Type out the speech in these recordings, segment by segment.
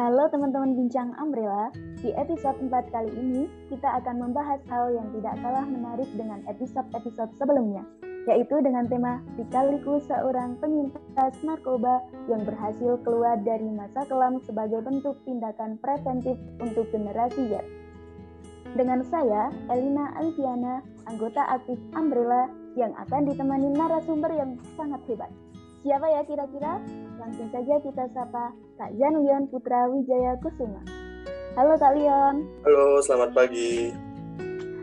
Halo teman-teman Bincang Umbrella, di episode 4 kali ini kita akan membahas hal yang tidak kalah menarik dengan episode-episode sebelumnya, yaitu dengan tema Dikaliku seorang penyintas narkoba yang berhasil keluar dari masa kelam sebagai bentuk tindakan preventif untuk generasi Z. Dengan saya, Elina Aliviana, anggota aktif Umbrella yang akan ditemani narasumber yang sangat hebat. Siapa ya kira-kira? Langsung saja kita sapa Kak Leon Putra Wijaya Kusuma. Halo Kak Leon. Halo, selamat pagi.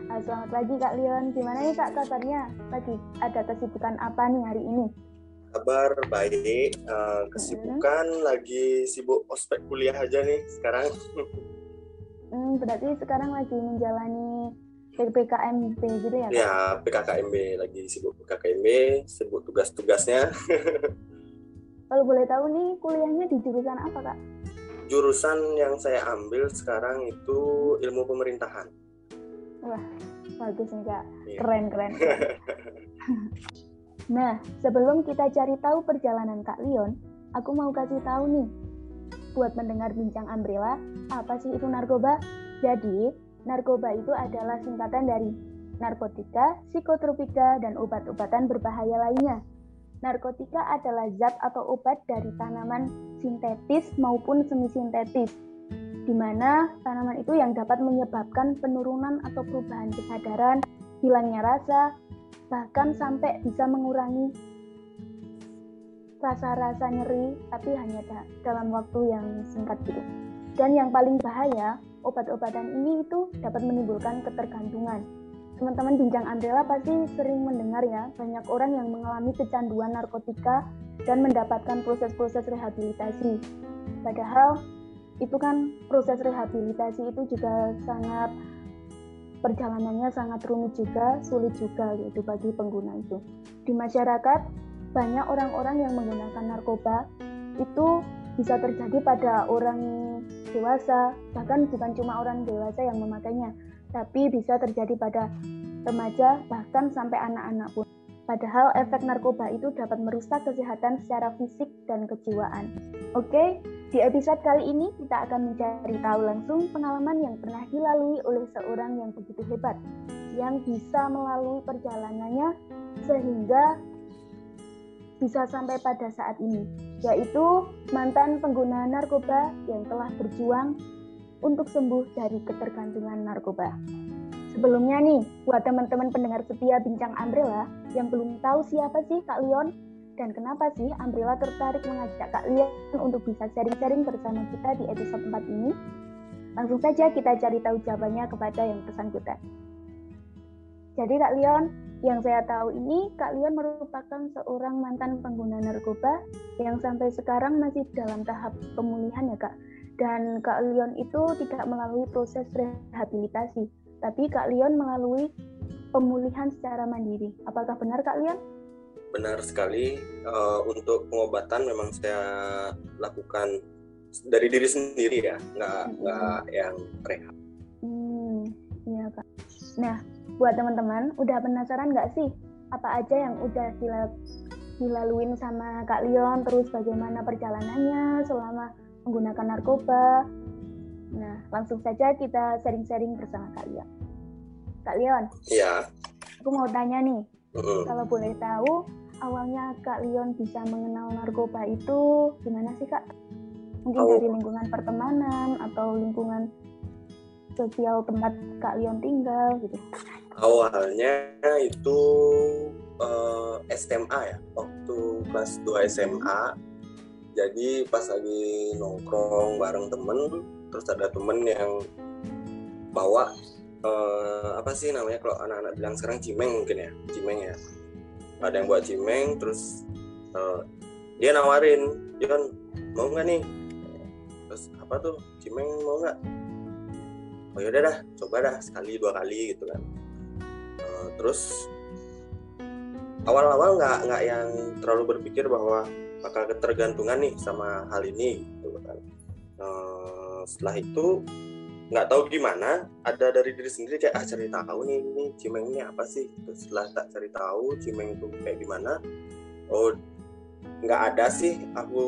Ah, selamat pagi Kak Leon. Gimana nih Kak kabarnya? Pagi ada kesibukan apa nih hari ini? Kabar baik. Uh, kesibukan hmm. lagi sibuk ospek kuliah aja nih sekarang. hmm, berarti sekarang lagi menjalani PKKMB gitu ya? Ya, PKKMB lagi sibuk PKKMB, sibuk tugas-tugasnya. Kalau boleh tahu nih kuliahnya di jurusan apa kak? Jurusan yang saya ambil sekarang itu ilmu pemerintahan. Wah, bagus nih kak, iya. keren keren. nah, sebelum kita cari tahu perjalanan Kak Leon, aku mau kasih tahu nih buat mendengar bincang Umbrella, apa sih itu narkoba? Jadi, Narkoba itu adalah singkatan dari narkotika, psikotropika, dan obat-obatan berbahaya lainnya. Narkotika adalah zat atau obat dari tanaman sintetis maupun semi-sintetis, di mana tanaman itu yang dapat menyebabkan penurunan atau perubahan kesadaran, hilangnya rasa, bahkan sampai bisa mengurangi rasa-rasa nyeri, tapi hanya dalam waktu yang singkat gitu. Dan yang paling bahaya, obat-obatan ini itu dapat menimbulkan ketergantungan. Teman-teman bincang Andela pasti sering mendengar ya, banyak orang yang mengalami kecanduan narkotika dan mendapatkan proses-proses rehabilitasi. Padahal itu kan proses rehabilitasi itu juga sangat perjalanannya sangat rumit juga, sulit juga gitu bagi pengguna itu. Di masyarakat banyak orang-orang yang menggunakan narkoba itu bisa terjadi pada orang dewasa, bahkan bukan cuma orang dewasa yang memakainya, tapi bisa terjadi pada remaja, bahkan sampai anak-anak pun. Padahal efek narkoba itu dapat merusak kesehatan secara fisik dan kejiwaan. Oke, di episode kali ini kita akan mencari tahu langsung pengalaman yang pernah dilalui oleh seorang yang begitu hebat, yang bisa melalui perjalanannya sehingga bisa sampai pada saat ini yaitu mantan pengguna narkoba yang telah berjuang untuk sembuh dari ketergantungan narkoba. Sebelumnya nih, buat teman-teman pendengar setia Bincang Umbrella yang belum tahu siapa sih Kak Leon dan kenapa sih Umbrella tertarik mengajak Kak Leon untuk bisa sharing-sharing bersama kita di episode 4 ini, langsung saja kita cari tahu jawabannya kepada yang bersangkutan. Jadi Kak Leon, yang saya tahu ini, Kak Leon merupakan seorang mantan pengguna narkoba yang sampai sekarang masih dalam tahap pemulihan ya Kak. Dan Kak Leon itu tidak melalui proses rehabilitasi, tapi Kak Leon melalui pemulihan secara mandiri. Apakah benar Kak Leon? Benar sekali. Uh, untuk pengobatan memang saya lakukan dari diri sendiri ya, nggak hmm. nggak yang rehab. Hmm, iya Kak. Nah, buat teman-teman udah penasaran nggak sih apa aja yang udah dilaluin sama Kak Leon terus bagaimana perjalanannya selama menggunakan narkoba nah langsung saja kita sharing-sharing bersama Kak Leon. Kak Leon iya. aku mau tanya nih. Uh. kalau boleh tahu awalnya Kak Leon bisa mengenal narkoba itu gimana sih Kak? Mungkin oh. dari lingkungan pertemanan atau lingkungan sosial tempat Kak Leon tinggal gitu. Awalnya itu uh, eh, SMA ya waktu kelas 2 SMA jadi pas lagi nongkrong bareng temen terus ada temen yang bawa uh, apa sih namanya kalau anak-anak bilang sekarang cimeng mungkin ya cimeng ya. Ada yang buat cimeng terus uh, dia nawarin John mau nggak nih? Terus apa tuh? Cimeng mau nggak? Oh yaudah dah coba dah sekali dua kali gitu kan. Terus awal-awal nggak nggak yang terlalu berpikir bahwa bakal ketergantungan nih sama hal ini gitu kan. Uh, setelah itu nggak tahu gimana ada dari diri sendiri kayak ah cari tahu nih ini cimeng ini apa sih terus setelah tak cari tahu cimeng itu kayak gimana oh nggak ada sih aku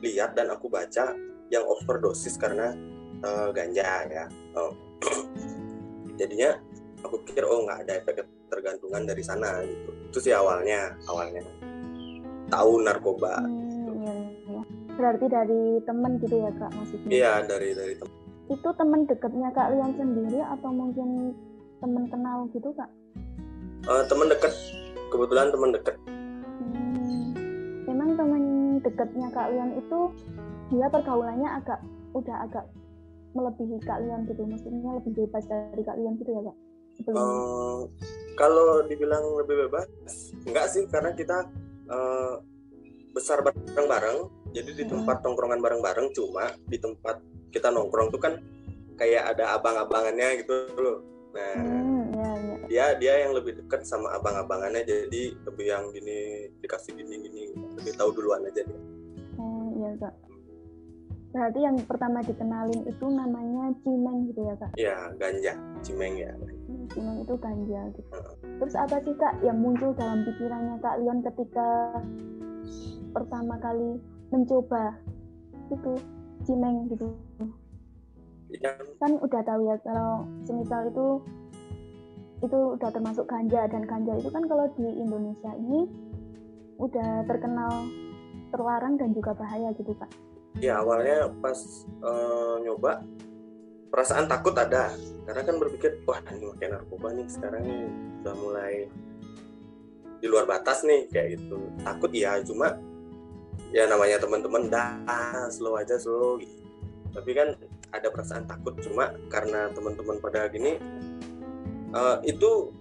lihat dan aku baca yang overdosis karena uh, ganja ya oh. jadinya aku pikir oh nggak ada efek ketergantungan dari sana gitu itu sih awalnya awalnya tahu narkoba hmm. Berarti dari teman gitu ya kak maksudnya? Iya dari dari teman itu teman dekatnya kak Lian sendiri atau mungkin teman kenal gitu kak? Uh, teman dekat kebetulan teman dekat hmm, memang teman dekatnya kak Lian itu dia pergaulannya agak udah agak melebihi kak Lian gitu maksudnya lebih bebas dari kak Lian gitu ya kak? Uh, kalau dibilang lebih bebas, enggak sih karena kita uh, besar bareng-bareng. Jadi di tempat tongkrongan bareng-bareng, cuma di tempat kita nongkrong tuh kan kayak ada abang-abangannya gitu loh. Nah, hmm, ya, ya. dia dia yang lebih dekat sama abang-abangannya, jadi lebih yang gini dikasih gini-gini, lebih tahu duluan aja dia. Oh iya kak. Berarti yang pertama dikenalin itu namanya Cimeng gitu ya kak? Iya, ganja, Cimeng ya. Cimeng itu ganja gitu. Terus apa sih kak yang muncul dalam pikirannya kak Leon ketika pertama kali mencoba itu Cimeng gitu? Ya. Kan udah tahu ya kalau semisal itu itu udah termasuk ganja dan ganja itu kan kalau di Indonesia ini udah terkenal terlarang dan juga bahaya gitu kak ya awalnya pas uh, nyoba perasaan takut ada karena kan berpikir wah ini pakai narkoba nih sekarang nih udah mulai di luar batas nih kayak gitu takut ya cuma ya namanya teman-teman dah slow aja slow. Gitu. tapi kan ada perasaan takut cuma karena teman-teman pada gini uh, itu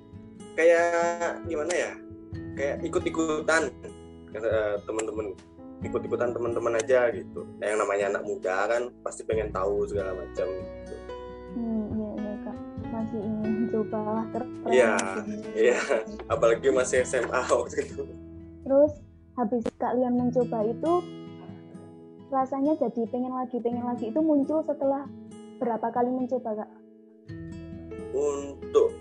kayak gimana ya? Kayak ikut-ikutan uh, teman-teman. Ikut-ikutan teman-teman aja gitu. Nah, yang namanya anak muda kan pasti pengen tahu segala macam gitu. hmm, iya iya kak. Masih ingin coba lah iya iya. Apalagi masih SMA waktu itu. Terus habis kalian mencoba itu rasanya jadi pengen lagi pengen lagi. Itu muncul setelah berapa kali mencoba kak? Untuk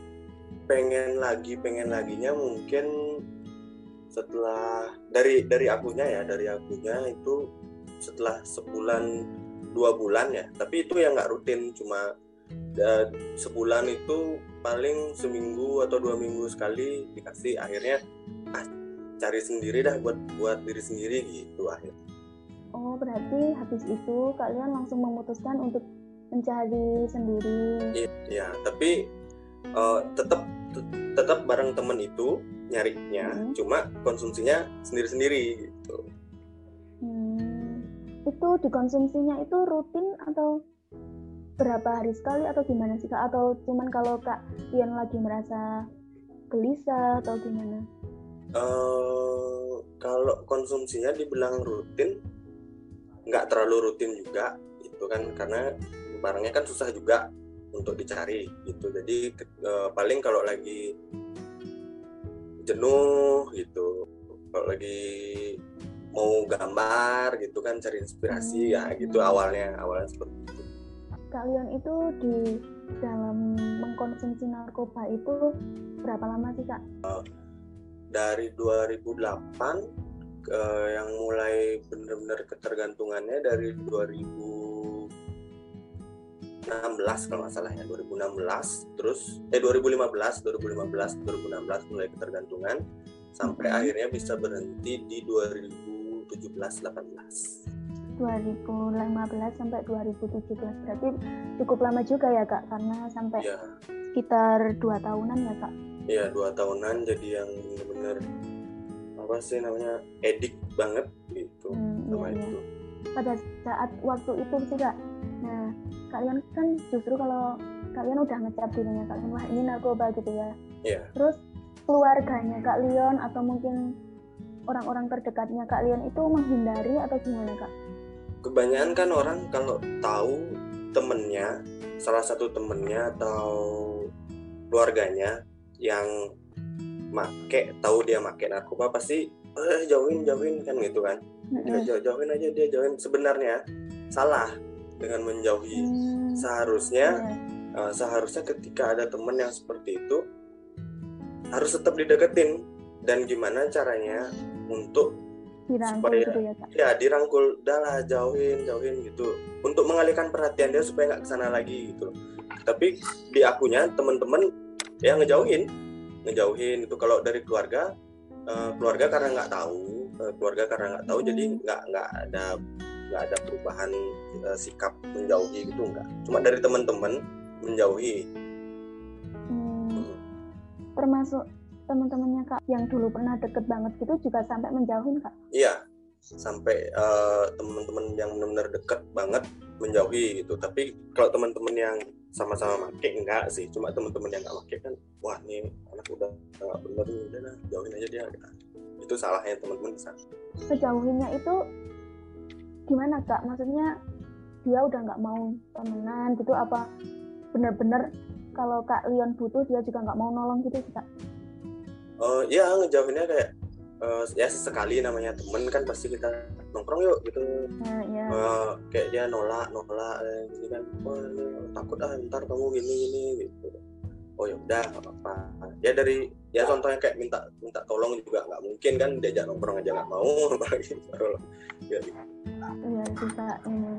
pengen lagi pengen laginya mungkin setelah dari dari akunya ya dari akunya itu setelah sebulan dua bulan ya. Tapi itu yang nggak rutin cuma ya, sebulan itu paling seminggu atau dua minggu sekali dikasih. Akhirnya cari sendiri dah buat buat diri sendiri gitu akhir oh berarti habis itu kalian langsung memutuskan untuk mencari sendiri iya tapi uh, tetap tetap bareng temen itu nyarinya hmm. cuma konsumsinya sendiri-sendiri gitu hmm. itu dikonsumsinya itu rutin atau berapa hari sekali atau gimana sih kak atau cuman kalau kak Ian lagi merasa gelisah atau gimana uh, kalau konsumsinya dibilang rutin nggak terlalu rutin juga itu kan karena barangnya kan susah juga untuk dicari gitu jadi uh, paling kalau lagi jenuh gitu kalau lagi mau gambar gitu kan cari inspirasi ya, hmm. ya gitu awalnya awalnya seperti itu kalian itu di dalam mengkonsumsi narkoba itu berapa lama sih kak? Uh, dari 2008 ke yang mulai benar-benar ketergantungannya dari 2000 2016 kalau nggak salah ya 2016 terus eh 2015 2015 2016 mulai ketergantungan sampai hmm. akhirnya bisa berhenti di 2017 18 2015 sampai 2017 berarti cukup lama juga ya kak karena sampai ya. sekitar dua tahunan ya kak iya dua tahunan jadi yang benar-benar apa sih namanya edik banget gitu. Hmm, sama iya, itu pada saat waktu itu sih kak. Nah kalian kan justru kalau kalian udah ngecap dirinya kalian wah ini narkoba gitu ya. Yeah. terus keluarganya kak Leon atau mungkin orang-orang terdekatnya kak Leon itu menghindari atau gimana kak? Kebanyakan kan orang kalau tahu temennya salah satu temennya atau keluarganya yang make tahu dia make narkoba pasti eh, jauhin jauhin kan gitu kan. -hmm. jauh, jauhin aja dia jauhin. Sebenarnya salah dengan menjauhi. Hmm. seharusnya yeah. uh, seharusnya ketika ada teman yang seperti itu harus tetap dideketin. Dan gimana caranya untuk dirangkul supaya gitu ya kak? Ya dirangkul. Udah lah jauhin jauhin gitu. Untuk mengalihkan perhatian dia supaya nggak ke sana lagi gitu. Tapi di akunya teman-teman ya ngejauhin. Ngejauhin itu kalau dari keluarga eh, keluarga karena nggak tahu eh, keluarga karena nggak tahu jadi Hmm. nggak nggak ada nggak ada perubahan eh, sikap menjauhi gitu nggak. Cuma dari teman-teman menjauhi. Hmm, termasuk teman-temannya kak yang dulu pernah deket banget gitu juga sampai menjauhin kak? Iya, sampai eh, teman-teman yang benar-benar deket banget menjauhi gitu. Tapi kalau teman-teman yang sama-sama make enggak sih, cuma teman-teman yang nggak make kan, wah nih anak udah nggak bener nih, udah lah jauhin aja dia. Gitu. Itu salahnya teman-teman di sana. sejauhinnya itu gimana kak maksudnya dia udah nggak mau temenan gitu apa bener-bener kalau kak Leon butuh dia juga nggak mau nolong gitu sih kak Eh, ya ngejauhinnya kayak eh, ya sesekali namanya temen kan pasti kita nongkrong yuk gitu. nah, ya Eh, kayak dia nolak nolak eh, gini kan, ini takut ah ntar kamu gini gini gitu. Oh ya udah nggak apa-apa. Ya dari ya contohnya kayak minta minta tolong juga nggak mungkin kan diajak nongkrong aja nggak mau apalagi baru ya, iya kak ini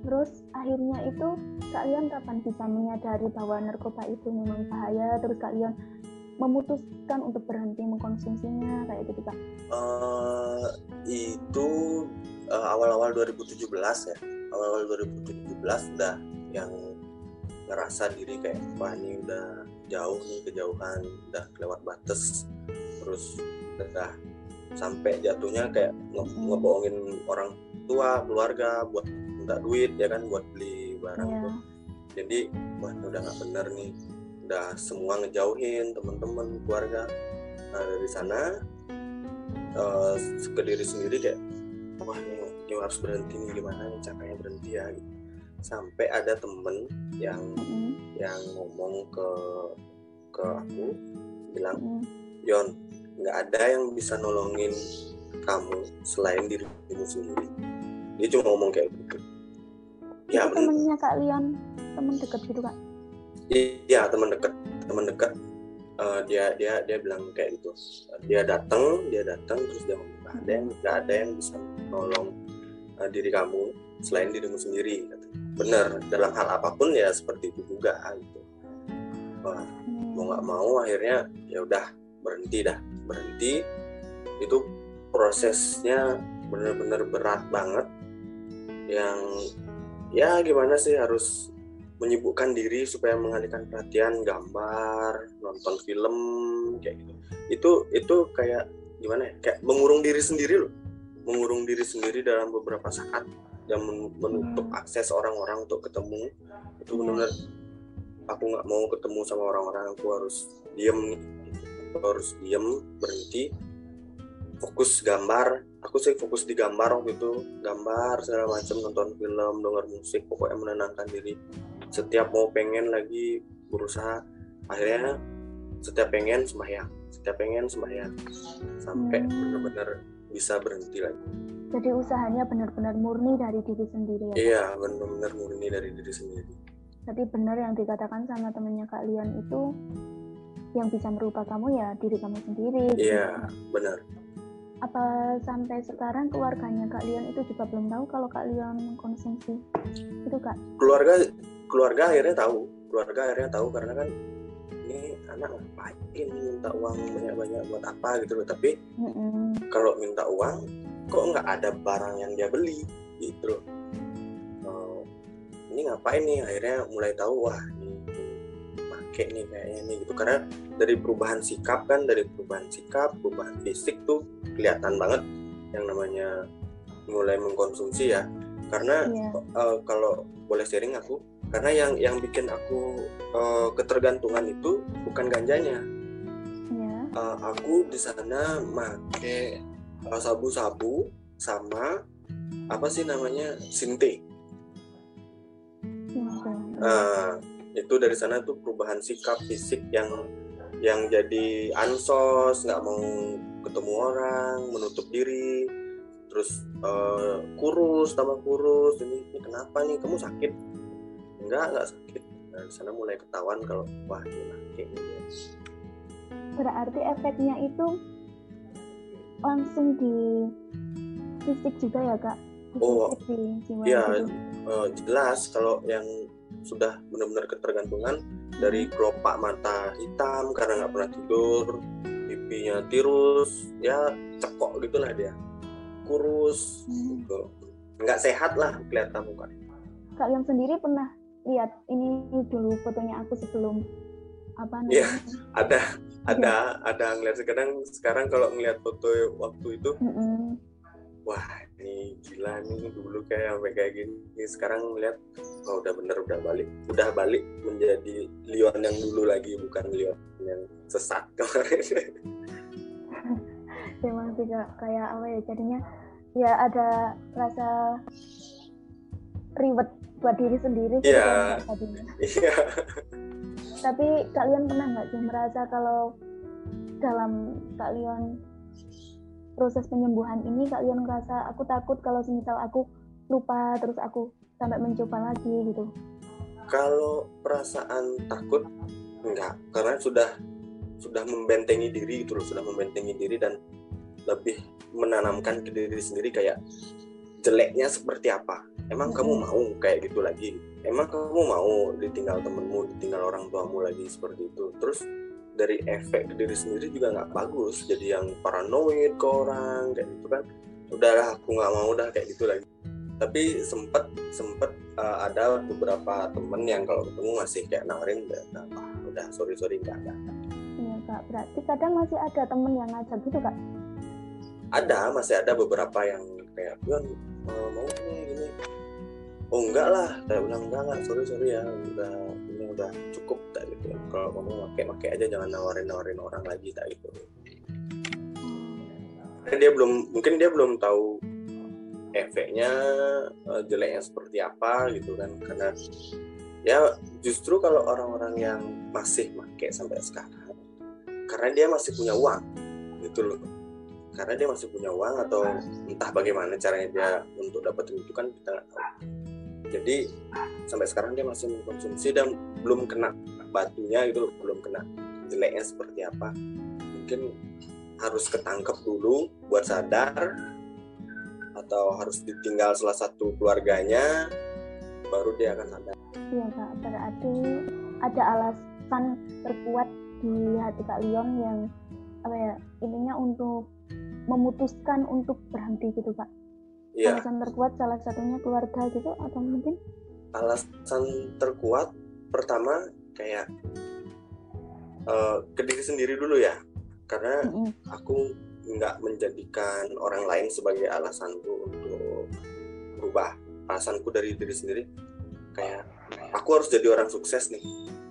terus akhirnya itu kalian kapan bisa menyadari bahwa narkoba itu memang bahaya terus kalian memutuskan untuk berhenti mengkonsumsinya kayak gitu kak? Eh, itu eh, awal-awal 2017 ya. Awal-awal 2017 udah yang ngerasa diri kayak wah ini udah jauh nih kejauhan udah kelewat batas. Terus udah sampai jatuhnya kayak nge Hmm. ngebohongin orang tua keluarga buat minta duit ya kan buat beli barang tuh. Jadi wah udah nggak bener nih udah semua ngejauhin teman-teman keluarga. Nah dari sana eh, ke diri sendiri kayak wah ini, ini harus berhenti nih gimana nih caranya berhenti ya? Gitu. sampai ada temen yang Mm-mm, yang ngomong ke ke aku bilang mm-mm. Yon nggak ada yang bisa nolongin kamu selain dirimu sendiri. Dia cuma ngomong kayak gitu. Ya temennya kak Leon temen deket gitu kak iya teman dekat teman dekat. Eh, dia dia dia bilang kayak gitu. Dia datang dia datang terus dia ngomong nggak ada yang nggak ada yang bisa nolong eh, diri kamu selain dirimu sendiri bener dalam hal apa pun ya seperti itu juga gitu. Wah, mau nggak mau akhirnya ya udah berhenti dah. Berhenti itu prosesnya bener-bener berat banget. Yang ya gimana sih harus menyibukkan diri supaya mengalihkan perhatian gambar nonton film kayak gitu. Itu itu kayak gimana ya? Kayak mengurung diri sendiri loh. Mengurung diri sendiri dalam beberapa saat dan men- menutup akses orang-orang untuk ketemu. Itu benar-benar aku nggak mau ketemu sama orang-orang. Aku harus diem nih aku harus diem berhenti. Fokus gambar. Aku sih fokus di gambar waktu itu. Gambar segala macam nonton film denger musik pokoknya menenangkan diri setiap mau pengen lagi berusaha akhirnya setiap pengen sembahyang setiap pengen sembahyang sampai Hmm. benar-benar bisa berhenti lagi jadi usahanya benar-benar murni dari diri sendiri ya iya benar-benar murni dari diri sendiri Jadi benar yang dikatakan sama temennya Kak Leon itu yang bisa merubah kamu ya diri kamu sendiri. gitu. iya benar Apa sampai sekarang keluarganya Kak Leon itu juga belum tahu kalau Kak Leon mengkonsumsi itu Kak? keluarga keluarga akhirnya tahu keluarga akhirnya tahu karena kan ini anak ngapain minta uang banyak-banyak buat apa gitu loh. Tapi Mm-mm. kalau minta uang kok nggak ada barang yang dia beli gitu loh. Oh, ini ngapain nih? Akhirnya mulai tahu wah ini make nih kayaknya nih gitu. Karena dari perubahan sikap kan dari perubahan sikap perubahan fisik tuh kelihatan banget yang namanya mulai mengkonsumsi ya. Karena Iya. eh, kalau boleh sharing aku karena yang yang bikin aku eh, ketergantungan itu bukan ganjanya Iya. Eh, aku di sana make eh, sabu-sabu sama apa sih namanya sinte. Nah, itu dari sana tuh perubahan sikap fisik yang yang jadi ansos nggak mau ketemu orang menutup diri terus eh, kurus tambah kurus ini, ini kenapa nih kamu sakit enggak enggak sakit nah, di sana mulai ketahuan kalau wah ini dia. Berarti efeknya itu langsung di fisik juga ya kak di Oh, fisik, di jiwa iya. gitu. Eh, jelas kalau yang sudah benar-benar ketergantungan dari kelopak mata hitam karena nggak pernah tidur pipinya tirus ya cekok gitulah dia kurus Hmm. gitu nggak sehat lah kelihatan muka kak Yon sendiri pernah lihat ini dulu fotonya aku sebelum apa namanya Iya. ada ada ada ngeliat sekarang sekarang kalau ngeliat foto waktu itu Mm-mm. wah ini gila nih dulu kayak sampai kayak gini sekarang melihat oh udah bener udah balik udah balik menjadi Leon yang dulu lagi bukan Leon yang sesat kemarin memang Kak. kayak apa ya jadinya ya ada rasa ribet buat diri sendiri gitu Iya. kan, iya. Tapi kalian pernah nggak sih merasa kalau dalam kalian proses penyembuhan ini kalian ngerasa aku takut kalau semisal aku lupa terus aku sampai mencoba lagi gitu? Kalau perasaan takut enggak karena sudah sudah membentengi diri gitu loh sudah membentengi diri dan lebih menanamkan ke diri sendiri kayak jeleknya seperti apa emang kamu Mhm. mau kayak gitu lagi? Emang kamu mau ditinggal temenmu ditinggal orang tuamu lagi seperti itu? Terus dari efek diri sendiri juga nggak bagus. Jadi yang paranoid ke orang kayak gitu kan. Udahlah aku nggak mau udah kayak gitu lagi. Tapi sempet sempet uh, ada beberapa temen yang kalau ketemu masih kayak nawarin udah udah, udah sorry sorry nggak ada iya kak. Berarti kadang masih ada temen yang ngajak gitu kak? Ada masih ada beberapa yang kayak Bion eh, mau oh enggak lah. Saya bilang enggak enggak sorry sorry ya. Udah ini udah cukup tak gitu. Kalau kamu pakai pakai aja jangan nawarin nawarin orang lagi tak gitu. Dia belum mungkin dia belum tahu efeknya eh, jeleknya seperti apa gitu kan. Karena ya justru kalau orang-orang yang masih pakai sampai sekarang karena dia masih punya uang gitu loh. Karena dia masih punya uang atau entah bagaimana caranya dia untuk dapetin itu kan kita nggak tahu jadi sampai sekarang dia masih mengkonsumsi dan belum kena batunya gitu belum kena jeleknya seperti apa. Mungkin harus ketangkep dulu buat sadar atau harus ditinggal salah satu keluarganya baru dia akan sadar. Iya kak. Berarti ada alasan terkuat di hati kak Leon yang apa ya intinya untuk memutuskan untuk berhenti gitu kak ya alasan terkuat salah satunya keluarga gitu atau mungkin? Alasan terkuat pertama kayak eh, ke diri sendiri dulu ya. Karena Mm-mm. aku nggak menjadikan orang lain sebagai alasanku untuk berubah. Alasanku dari diri sendiri kayak aku harus jadi orang sukses nih.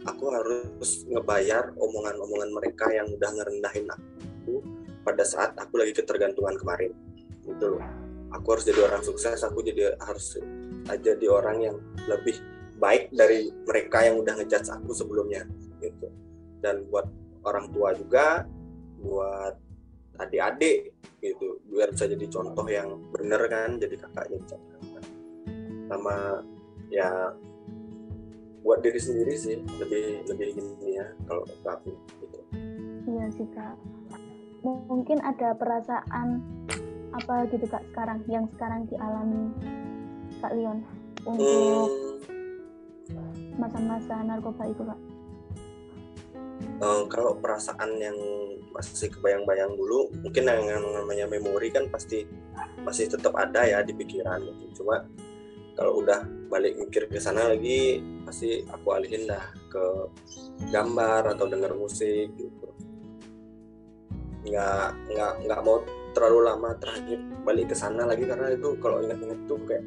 Aku harus ngebayar omongan-omongan mereka yang udah ngerendahin aku pada saat aku lagi ketergantungan kemarin. Gitu loh aku harus jadi orang sukses aku jadi harus jadi orang yang lebih baik dari mereka yang udah ngejudge aku sebelumnya gitu. Dan buat orang tua juga buat adik-adik gitu. Biar bisa jadi contoh yang bener kan jadi kakaknya bisa sama ya buat diri sendiri sih lebih lebih gini ya kalau aku gitu. Iya sih kak. Mungkin ada perasaan apa gitu kak sekarang yang sekarang dialami kak Leon untuk Hmm, masa-masa narkoba itu kak? Eh, kalau perasaan yang masih kebayang-bayang dulu mungkin yang, yang namanya memori kan pasti masih tetap ada ya di pikiran gitu. cuma kalau udah balik mikir ke sana lagi pasti aku alihin dah ke gambar atau denger musik gitu. Nggak nggak nggak mau terlalu lama terakhir balik ke sana lagi karena itu kalau ingat-ingat tuh kayak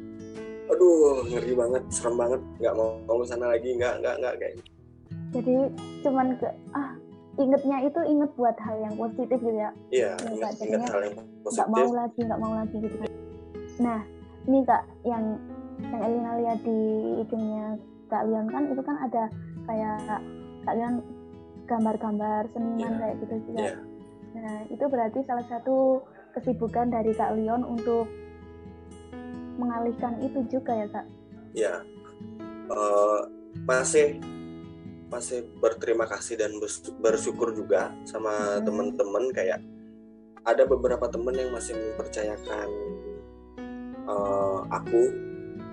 aduh ngeri banget serem banget nggak mau mau ke sana lagi nggak nggak nggak kayak gitu. jadi cuman ke ah ingetnya itu inget buat hal yang positif gitu ya iya Ya, Kak, ingat jadinya hal yang nggak positif mau lagi nggak mau lagi gitu kan nah ini kak yang yang Elina lihat di IG-nya Kak Leon kan itu kan ada kayak Kak Leon gambar-gambar seniman Iya. kayak gitu juga Iya. nah itu berarti salah satu kesibukan dari Kak Leon untuk mengalihkan itu juga ya kak? Ya. Eh, masih masih berterima kasih dan bers- bersyukur juga sama Hmm. teman-teman. Kayak ada beberapa temen yang masih mempercayakan uh, aku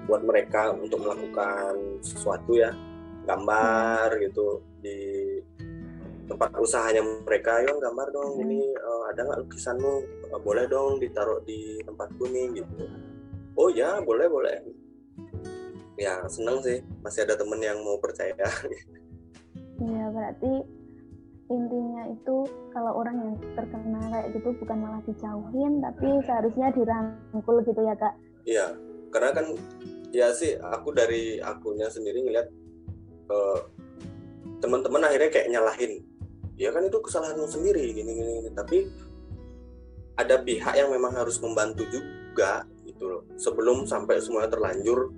buat mereka untuk melakukan sesuatu ya. Gambar gitu di tempat usahanya mereka. Yang gambar dong ini uh, ada nggak lukisanmu? Uh, boleh dong ditaruh di tempat kuning gitu. Oh ya boleh boleh. Ya seneng sih. Masih ada temen yang mau percaya. Iya berarti intinya itu kalau orang yang terkena kayak gitu bukan malah dijauhin tapi seharusnya dirangkul gitu ya kak? Iya karena kan ya sih aku dari akunya sendiri ngeliat uh, teman-teman akhirnya kayak nyalahin ya kan itu kesalahanmu sendiri gini gini, gini. tapi ada pihak yang memang harus membantu juga gitu loh. Sebelum sampai semuanya terlanjur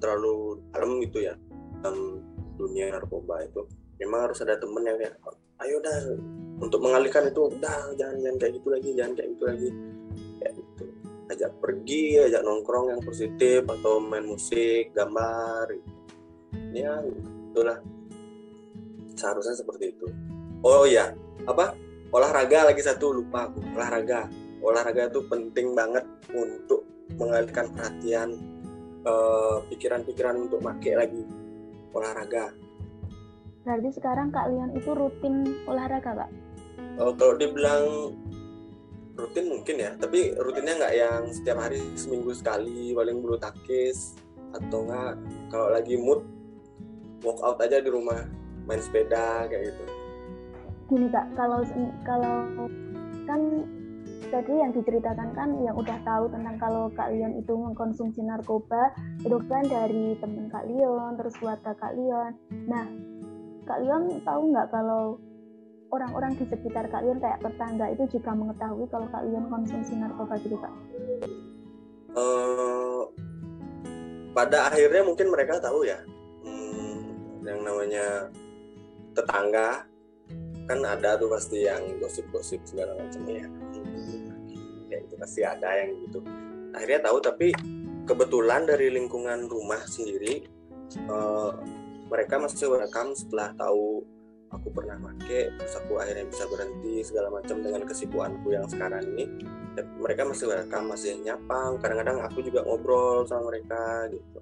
terlalu dalam gitu ya dalam dunia narkoba itu memang harus ada temen yang kayak ayo dah untuk mengalihkan itu udah jangan jangan kayak gitu lagi jangan kayak gitu lagi. Kayak gitu. Ajak pergi ajak nongkrong yang positif atau main musik gambar gitu. ya itulah. Seharusnya seperti itu oh iya. Apa? Olahraga lagi satu lupa aku. Olahraga. Olahraga itu penting banget untuk mengalihkan perhatian eh, pikiran-pikiran uh, untuk make lagi olahraga. Berarti sekarang Kak Lian itu rutin olahraga, Kak? Oh, kalau dibilang rutin mungkin ya, tapi rutinnya nggak yang setiap hari seminggu sekali paling bulu takis atau nggak kalau lagi mood walk aja di rumah main sepeda kayak gitu. Gini kak, kalau kalau kan tadi yang diceritakan kan yang udah tahu tentang kalau Kak Leon itu mengkonsumsi narkoba itu kan dari temen Kak Leon terus keluarga Kak Leon. Nah Kak Leon tahu nggak kalau orang-orang di sekitar Kak Leon kayak tetangga itu juga mengetahui kalau Kak Leon konsumsi narkoba gitu Kak? Uh, pada akhirnya mungkin mereka tahu ya hmm, yang namanya tetangga kan ada tuh pasti yang gosip-gosip segala macam ya. Ya itu pasti ada yang gitu. Akhirnya tahu tapi kebetulan dari lingkungan rumah sendiri uh, mereka masih welcome setelah tahu aku pernah make terus aku akhirnya bisa berhenti segala macam dengan kesibukanku yang sekarang ini. Mereka masih welcome masih nyapa kadang-kadang aku juga ngobrol sama mereka gitu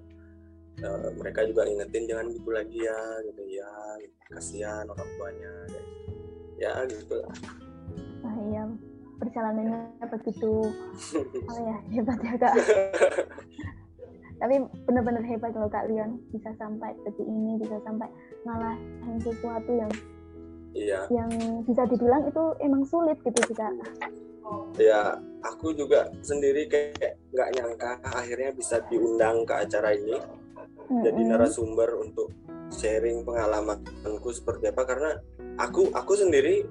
uh, mereka juga ingetin jangan gitu lagi ya gitu ya gitu. kasihan orang tuanya gitu. ya gitu lah. Nah, iya. Perjalanannya begitu. Oh ya hebat ya kak. Tapi benar-benar hebat kalau Kak Leon. Bisa sampai detik ini bisa sampai ngalahin sesuatu yang iya. yang bisa dibilang itu emang sulit gitu juga ya aku juga sendiri kayak nggak nyangka akhirnya bisa diundang ke acara ini mm-hmm. jadi narasumber untuk sharing pengalamanku seperti apa karena aku aku sendiri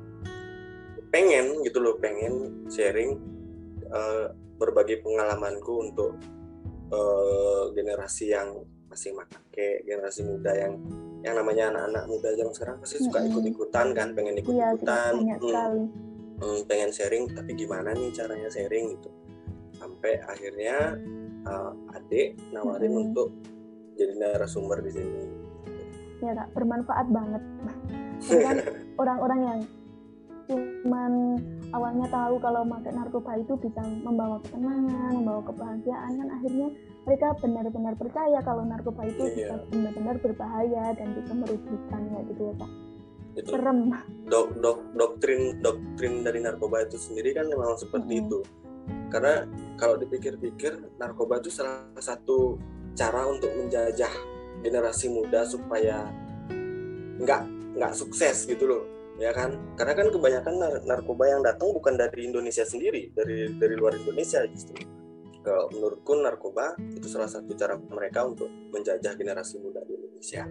pengen gitu loh pengen sharing uh, berbagi pengalamanku untuk uh, generasi yang masih make generasi muda yang yang namanya anak-anak muda zaman sekarang pasti suka mm-hmm. ikut-ikutan kan pengen iya, ikut-ikutan ya, hmm, hmm, pengen sharing tapi gimana nih caranya sharing gitu sampai akhirnya uh, adik nawarin mm-hmm. untuk jadi narasumber di sini ya kak bermanfaat banget kan orang-orang yang cuman awalnya tahu kalau pakai narkoba itu bisa membawa ketenangan, membawa kebahagiaan kan akhirnya mereka benar-benar percaya kalau narkoba itu iya. bisa benar-benar berbahaya dan bisa merugikan ya gitu ya kak. Itu Serem. Dok, dok, doktrin doktrin dari narkoba itu sendiri kan memang seperti -hmm. itu. Karena kalau dipikir-pikir narkoba itu salah satu cara untuk menjajah generasi muda supaya nggak nggak sukses gitu loh ya kan? Karena kan kebanyakan nar narkoba yang datang bukan dari Indonesia sendiri dari dari luar Indonesia justru. Kalau menurutku narkoba itu salah satu cara mereka untuk menjajah generasi muda di Indonesia.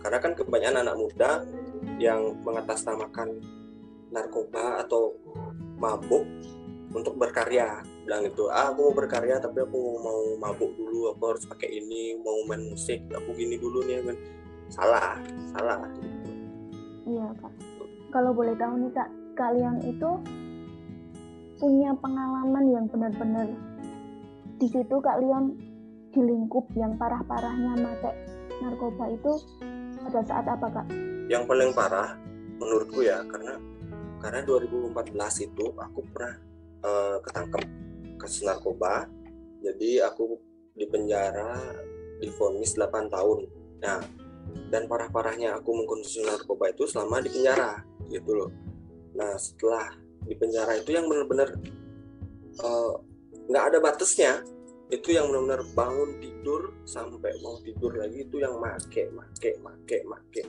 Karena kan kebanyakan anak muda yang mengatasnamakan narkoba atau mabuk untuk berkarya bilang itu ah aku mau berkarya tapi aku mau mabuk dulu aku harus pakai ini mau main musik aku gini dulu nih kan salah salah Iya kak. Kalau boleh tahu nih kak, kalian itu punya pengalaman yang benar-benar di situ kalian di lingkup yang parah-parahnya make narkoba itu pada saat apa kak? Yang paling parah menurutku ya karena karena 2014 itu aku pernah uh, ketangkep kasus narkoba. Jadi aku di penjara difonis 8 tahun. Nah dan parah-parahnya aku mengkonsumsi narkoba itu selama di penjara gitu loh. Nah setelah di penjara itu yang benar-benar eh, nggak uh, ada batasnya itu yang benar-benar bangun tidur sampai mau tidur lagi itu yang make make make make.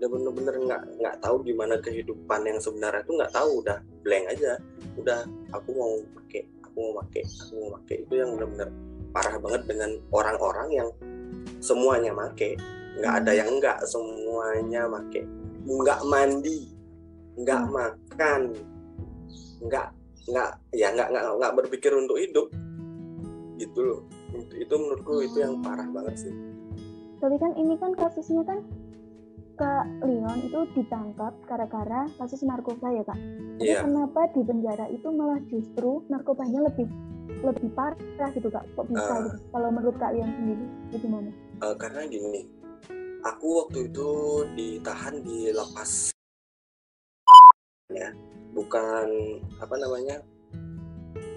Udah bener-bener nggak nggak tahu gimana kehidupan yang sebenarnya itu nggak tahu udah blank aja. Udah aku mau pakai aku mau pakai aku mau pakai itu yang bener-bener parah banget dengan orang-orang yang semuanya make. Nggak ada yang nggak semuanya make. Nggak mandi nggak hmm. makan nggak nggak ya nggak nggak nggak berpikir untuk hidup. Gitu loh. Itu menurutku itu yang parah banget sih. Tapi kan ini kan kasusnya kan Kak Leon itu ditangkap gara-gara kasus narkoba ya kak. Jadi yeah. kenapa di penjara itu malah justru narkobanya lebih lebih parah gitu kak? Kok bisa uh, gitu? Kalau menurut Kak Leon sendiri, itu gimana? Uh, karena gini, aku waktu itu ditahan di lapas ya, bukan apa namanya,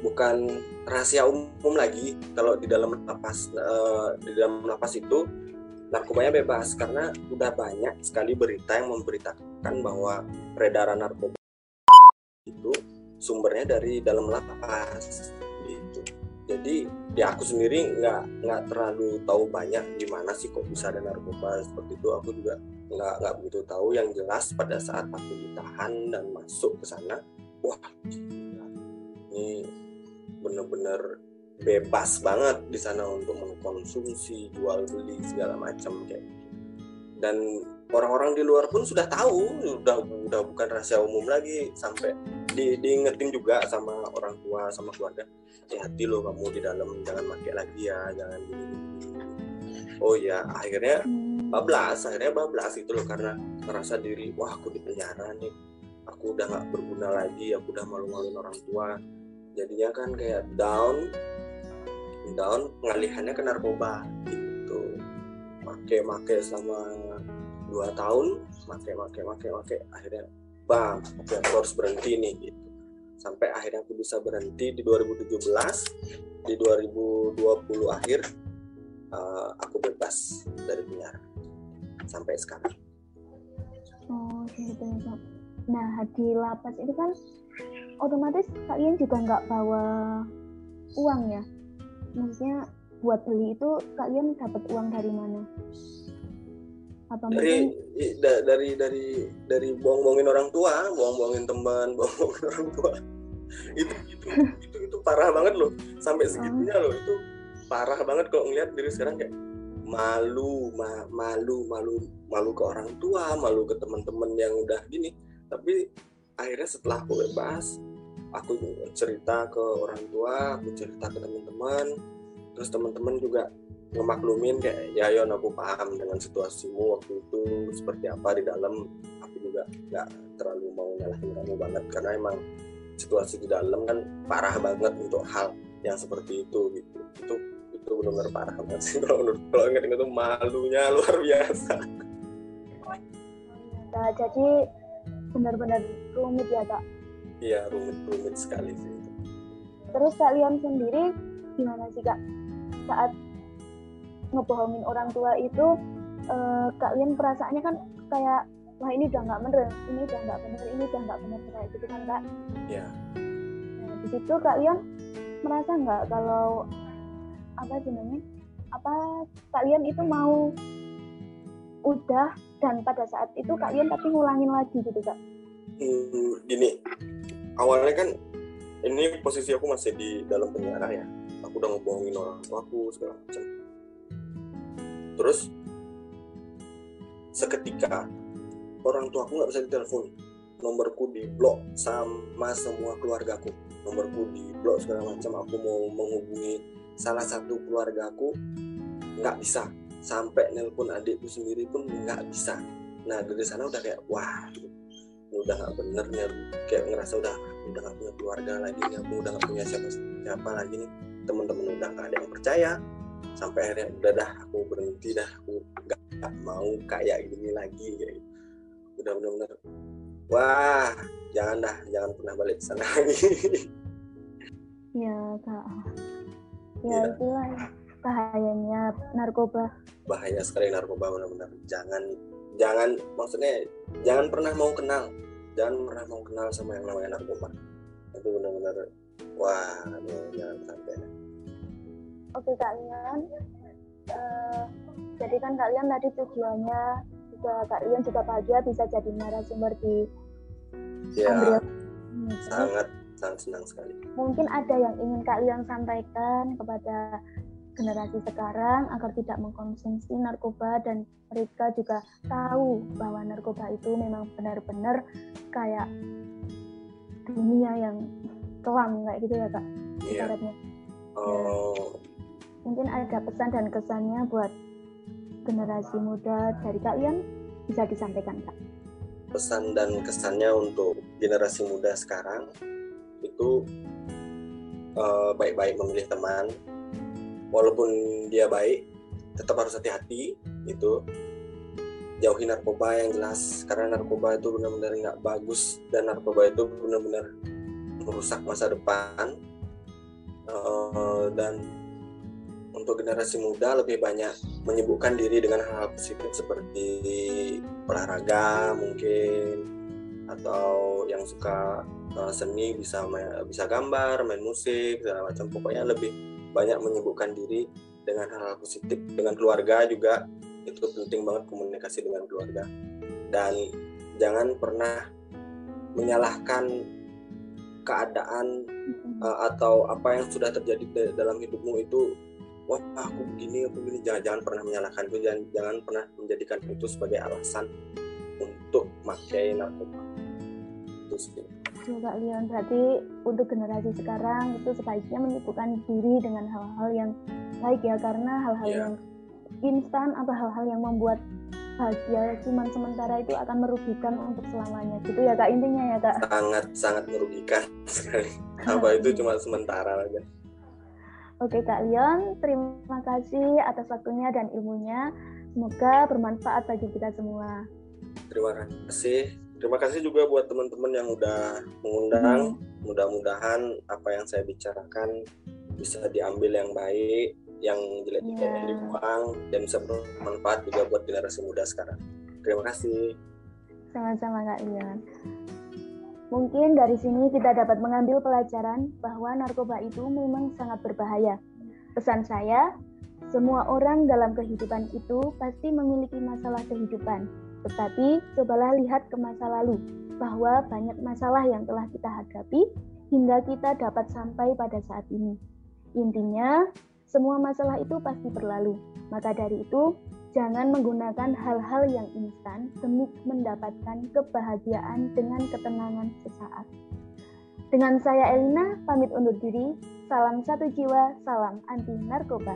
bukan rahasia umum lagi kalau di dalam lapas uh, di dalam lapas itu narkobanya bebas karena udah banyak sekali berita yang memberitakan bahwa peredaran narkoba itu sumbernya dari dalam lapas gitu. Jadi ya aku sendiri nggak nggak terlalu tahu banyak gimana sih kok bisa ada narkoba seperti itu. Aku juga nggak nggak begitu tahu. Yang jelas pada saat aku ditahan dan masuk ke sana wah ini bener-bener bebas banget di sana untuk mengkonsumsi jual beli segala macam kayak gitu. dan orang-orang di luar pun sudah tahu sudah udah bukan rahasia umum lagi sampai di, diingetin juga sama orang tua sama keluarga hati-hati loh kamu di dalam jangan pakai lagi ya jangan gini, oh ya akhirnya bablas akhirnya bablas itu loh karena merasa diri wah aku di penjara nih aku udah nggak berguna lagi aku udah malu-maluin orang tua jadinya kan kayak down down pengalihannya ke narkoba gitu. Make make selama dua tahun make make make make akhirnya bang oke aku harus berhenti nih gitu. Sampai akhirnya aku bisa berhenti di 2017 di 2020 akhir uh, aku bebas dari penjara sampai sekarang. Oh gitu ya nah di lapas itu kan otomatis kalian juga nggak bawa uang ya maksudnya buat beli itu kalian dapat uang dari mana? Apa dari mungkin... da, dari dari dari bohong-bohongin orang tua, bohong-bohongin teman, bohong-bohongin orang tua. itu itu itu itu parah banget loh. Sampai segitunya loh itu parah banget kalau ngeliat diri sekarang kayak malu, ma malu, malu, malu ke orang tua, malu ke teman-teman yang udah gini. Tapi akhirnya setelah aku bebas, aku cerita ke orang tua aku cerita ke teman-teman. Terus teman-teman juga ngemaklumin kayak ya Yon aku paham dengan situasimu waktu itu seperti apa di dalam. Aku juga nggak terlalu mau nyalahin kamu banget karena emang situasi di dalam kan parah banget untuk hal yang seperti itu gitu. Itu itu benar-benar parah banget sih kalau menurut kalau ingat itu malunya luar biasa. Nah, jadi benar-benar rumit ya kak iya rumit-rumit sekali sih. Terus kalian sendiri gimana sih kak saat ngebohongin orang tua itu uh, kalian perasaannya kan kayak wah ini udah nggak bener, ini udah nggak bener, ini udah nggak bener kayak gitu kan kak? Iya. Nah, di situ kalian merasa nggak kalau apa namanya apa kalian itu mau udah dan pada saat itu kalian tapi ngulangin lagi gitu kak? Hmm, gini awalnya kan ini posisi aku masih di dalam penjara ya. Aku udah ngebohongin orang tua aku segala macam. Terus seketika orang tua aku nggak bisa ditelepon. Nomorku di blok sama semua keluargaku nomorku di blok segala macam. Aku mau menghubungi salah satu keluargaku nggak bisa. Sampai nelpon adikku sendiri pun nggak bisa. Nah dari sana udah kayak wah udah gak bener nih kayak ngerasa udah udah gak punya keluarga lagi nih aku udah gak punya siapa siapa lagi nih. Teman-teman udah gak ada yang percaya sampai akhirnya udah dah aku berhenti dah aku gak, gak mau kayak gini lagi kayak gitu. udah bener-bener wah jangan dah jangan pernah balik ke sana lagi. Ya kak. Ya, ya. itulah bahayanya narkoba. Bahaya sekali narkoba benar-benar jangan jangan maksudnya jangan pernah mau kenal. Jangan pernah mau kenal sama yang namanya narkoba. Itu benar-benar wah jangan sampai. Oke kalian uh, jadi kan kalian tadi tujuannya juga kalian juga bahagia bisa jadi narasumber di ya, Andrea. sangat sangat senang sekali. Mungkin ada yang ingin kalian sampaikan kepada generasi sekarang agar tidak mengkonsumsi narkoba dan mereka juga tahu bahwa narkoba itu memang benar-benar kayak dunia yang kelam kayak gitu ya kak yeah. oh. mungkin ada pesan dan kesannya buat generasi muda dari kalian bisa disampaikan kak pesan dan kesannya untuk generasi muda sekarang itu eh, baik-baik uh, memilih teman walaupun dia baik tetap harus hati-hati itu jauhi narkoba yang jelas karena narkoba itu benar-benar nggak bagus dan narkoba itu benar-benar merusak masa depan. Uh, dan untuk generasi muda lebih banyak menyibukkan diri dengan hal-hal positif seperti olahraga mungkin atau yang suka uh, seni bisa bisa gambar main musik segala macam. Pokoknya lebih banyak menyibukkan diri dengan hal-hal positif. Dengan keluarga juga itu penting banget komunikasi dengan keluarga. Dan jangan pernah menyalahkan keadaan uh, atau apa yang sudah terjadi dalam hidupmu itu wah aku begini aku begini. Jangan jangan pernah menyalahkan itu. Jangan jangan pernah menjadikan itu sebagai alasan untuk memakai narkoba itu sih Betul Kak Leon, berarti untuk generasi sekarang itu sebaiknya menyibukkan diri dengan hal-hal yang baik ya, karena hal-hal yeah. yang instan atau hal-hal yang membuat bahagia cuma sementara itu akan merugikan untuk selamanya. Gitu ya kak intinya ya kak? Sangat sangat merugikan sekali. Apa itu cuma sementara aja. Oke kak Leon terima kasih atas waktunya dan ilmunya. Semoga bermanfaat bagi kita semua. Terima kasih terima kasih juga buat teman-teman yang udah mengundang. Mudah-mudahan apa yang saya bicarakan bisa diambil yang baik, yang jelek-jelek yeah. dibuang dan bisa bermanfaat juga buat generasi muda sekarang. Terima kasih. Sama-sama Kak Ian. Mungkin dari sini kita dapat mengambil pelajaran bahwa narkoba itu memang sangat berbahaya. Pesan saya, semua orang dalam kehidupan itu pasti memiliki masalah kehidupan tetapi cobalah lihat ke masa lalu, bahwa banyak masalah yang telah kita hadapi hingga kita dapat sampai pada saat ini. Intinya, semua masalah itu pasti berlalu. Maka dari itu, jangan menggunakan hal-hal yang instan demi mendapatkan kebahagiaan dengan ketenangan sesaat. Dengan saya Elina, pamit undur diri. Salam satu jiwa, salam anti narkoba.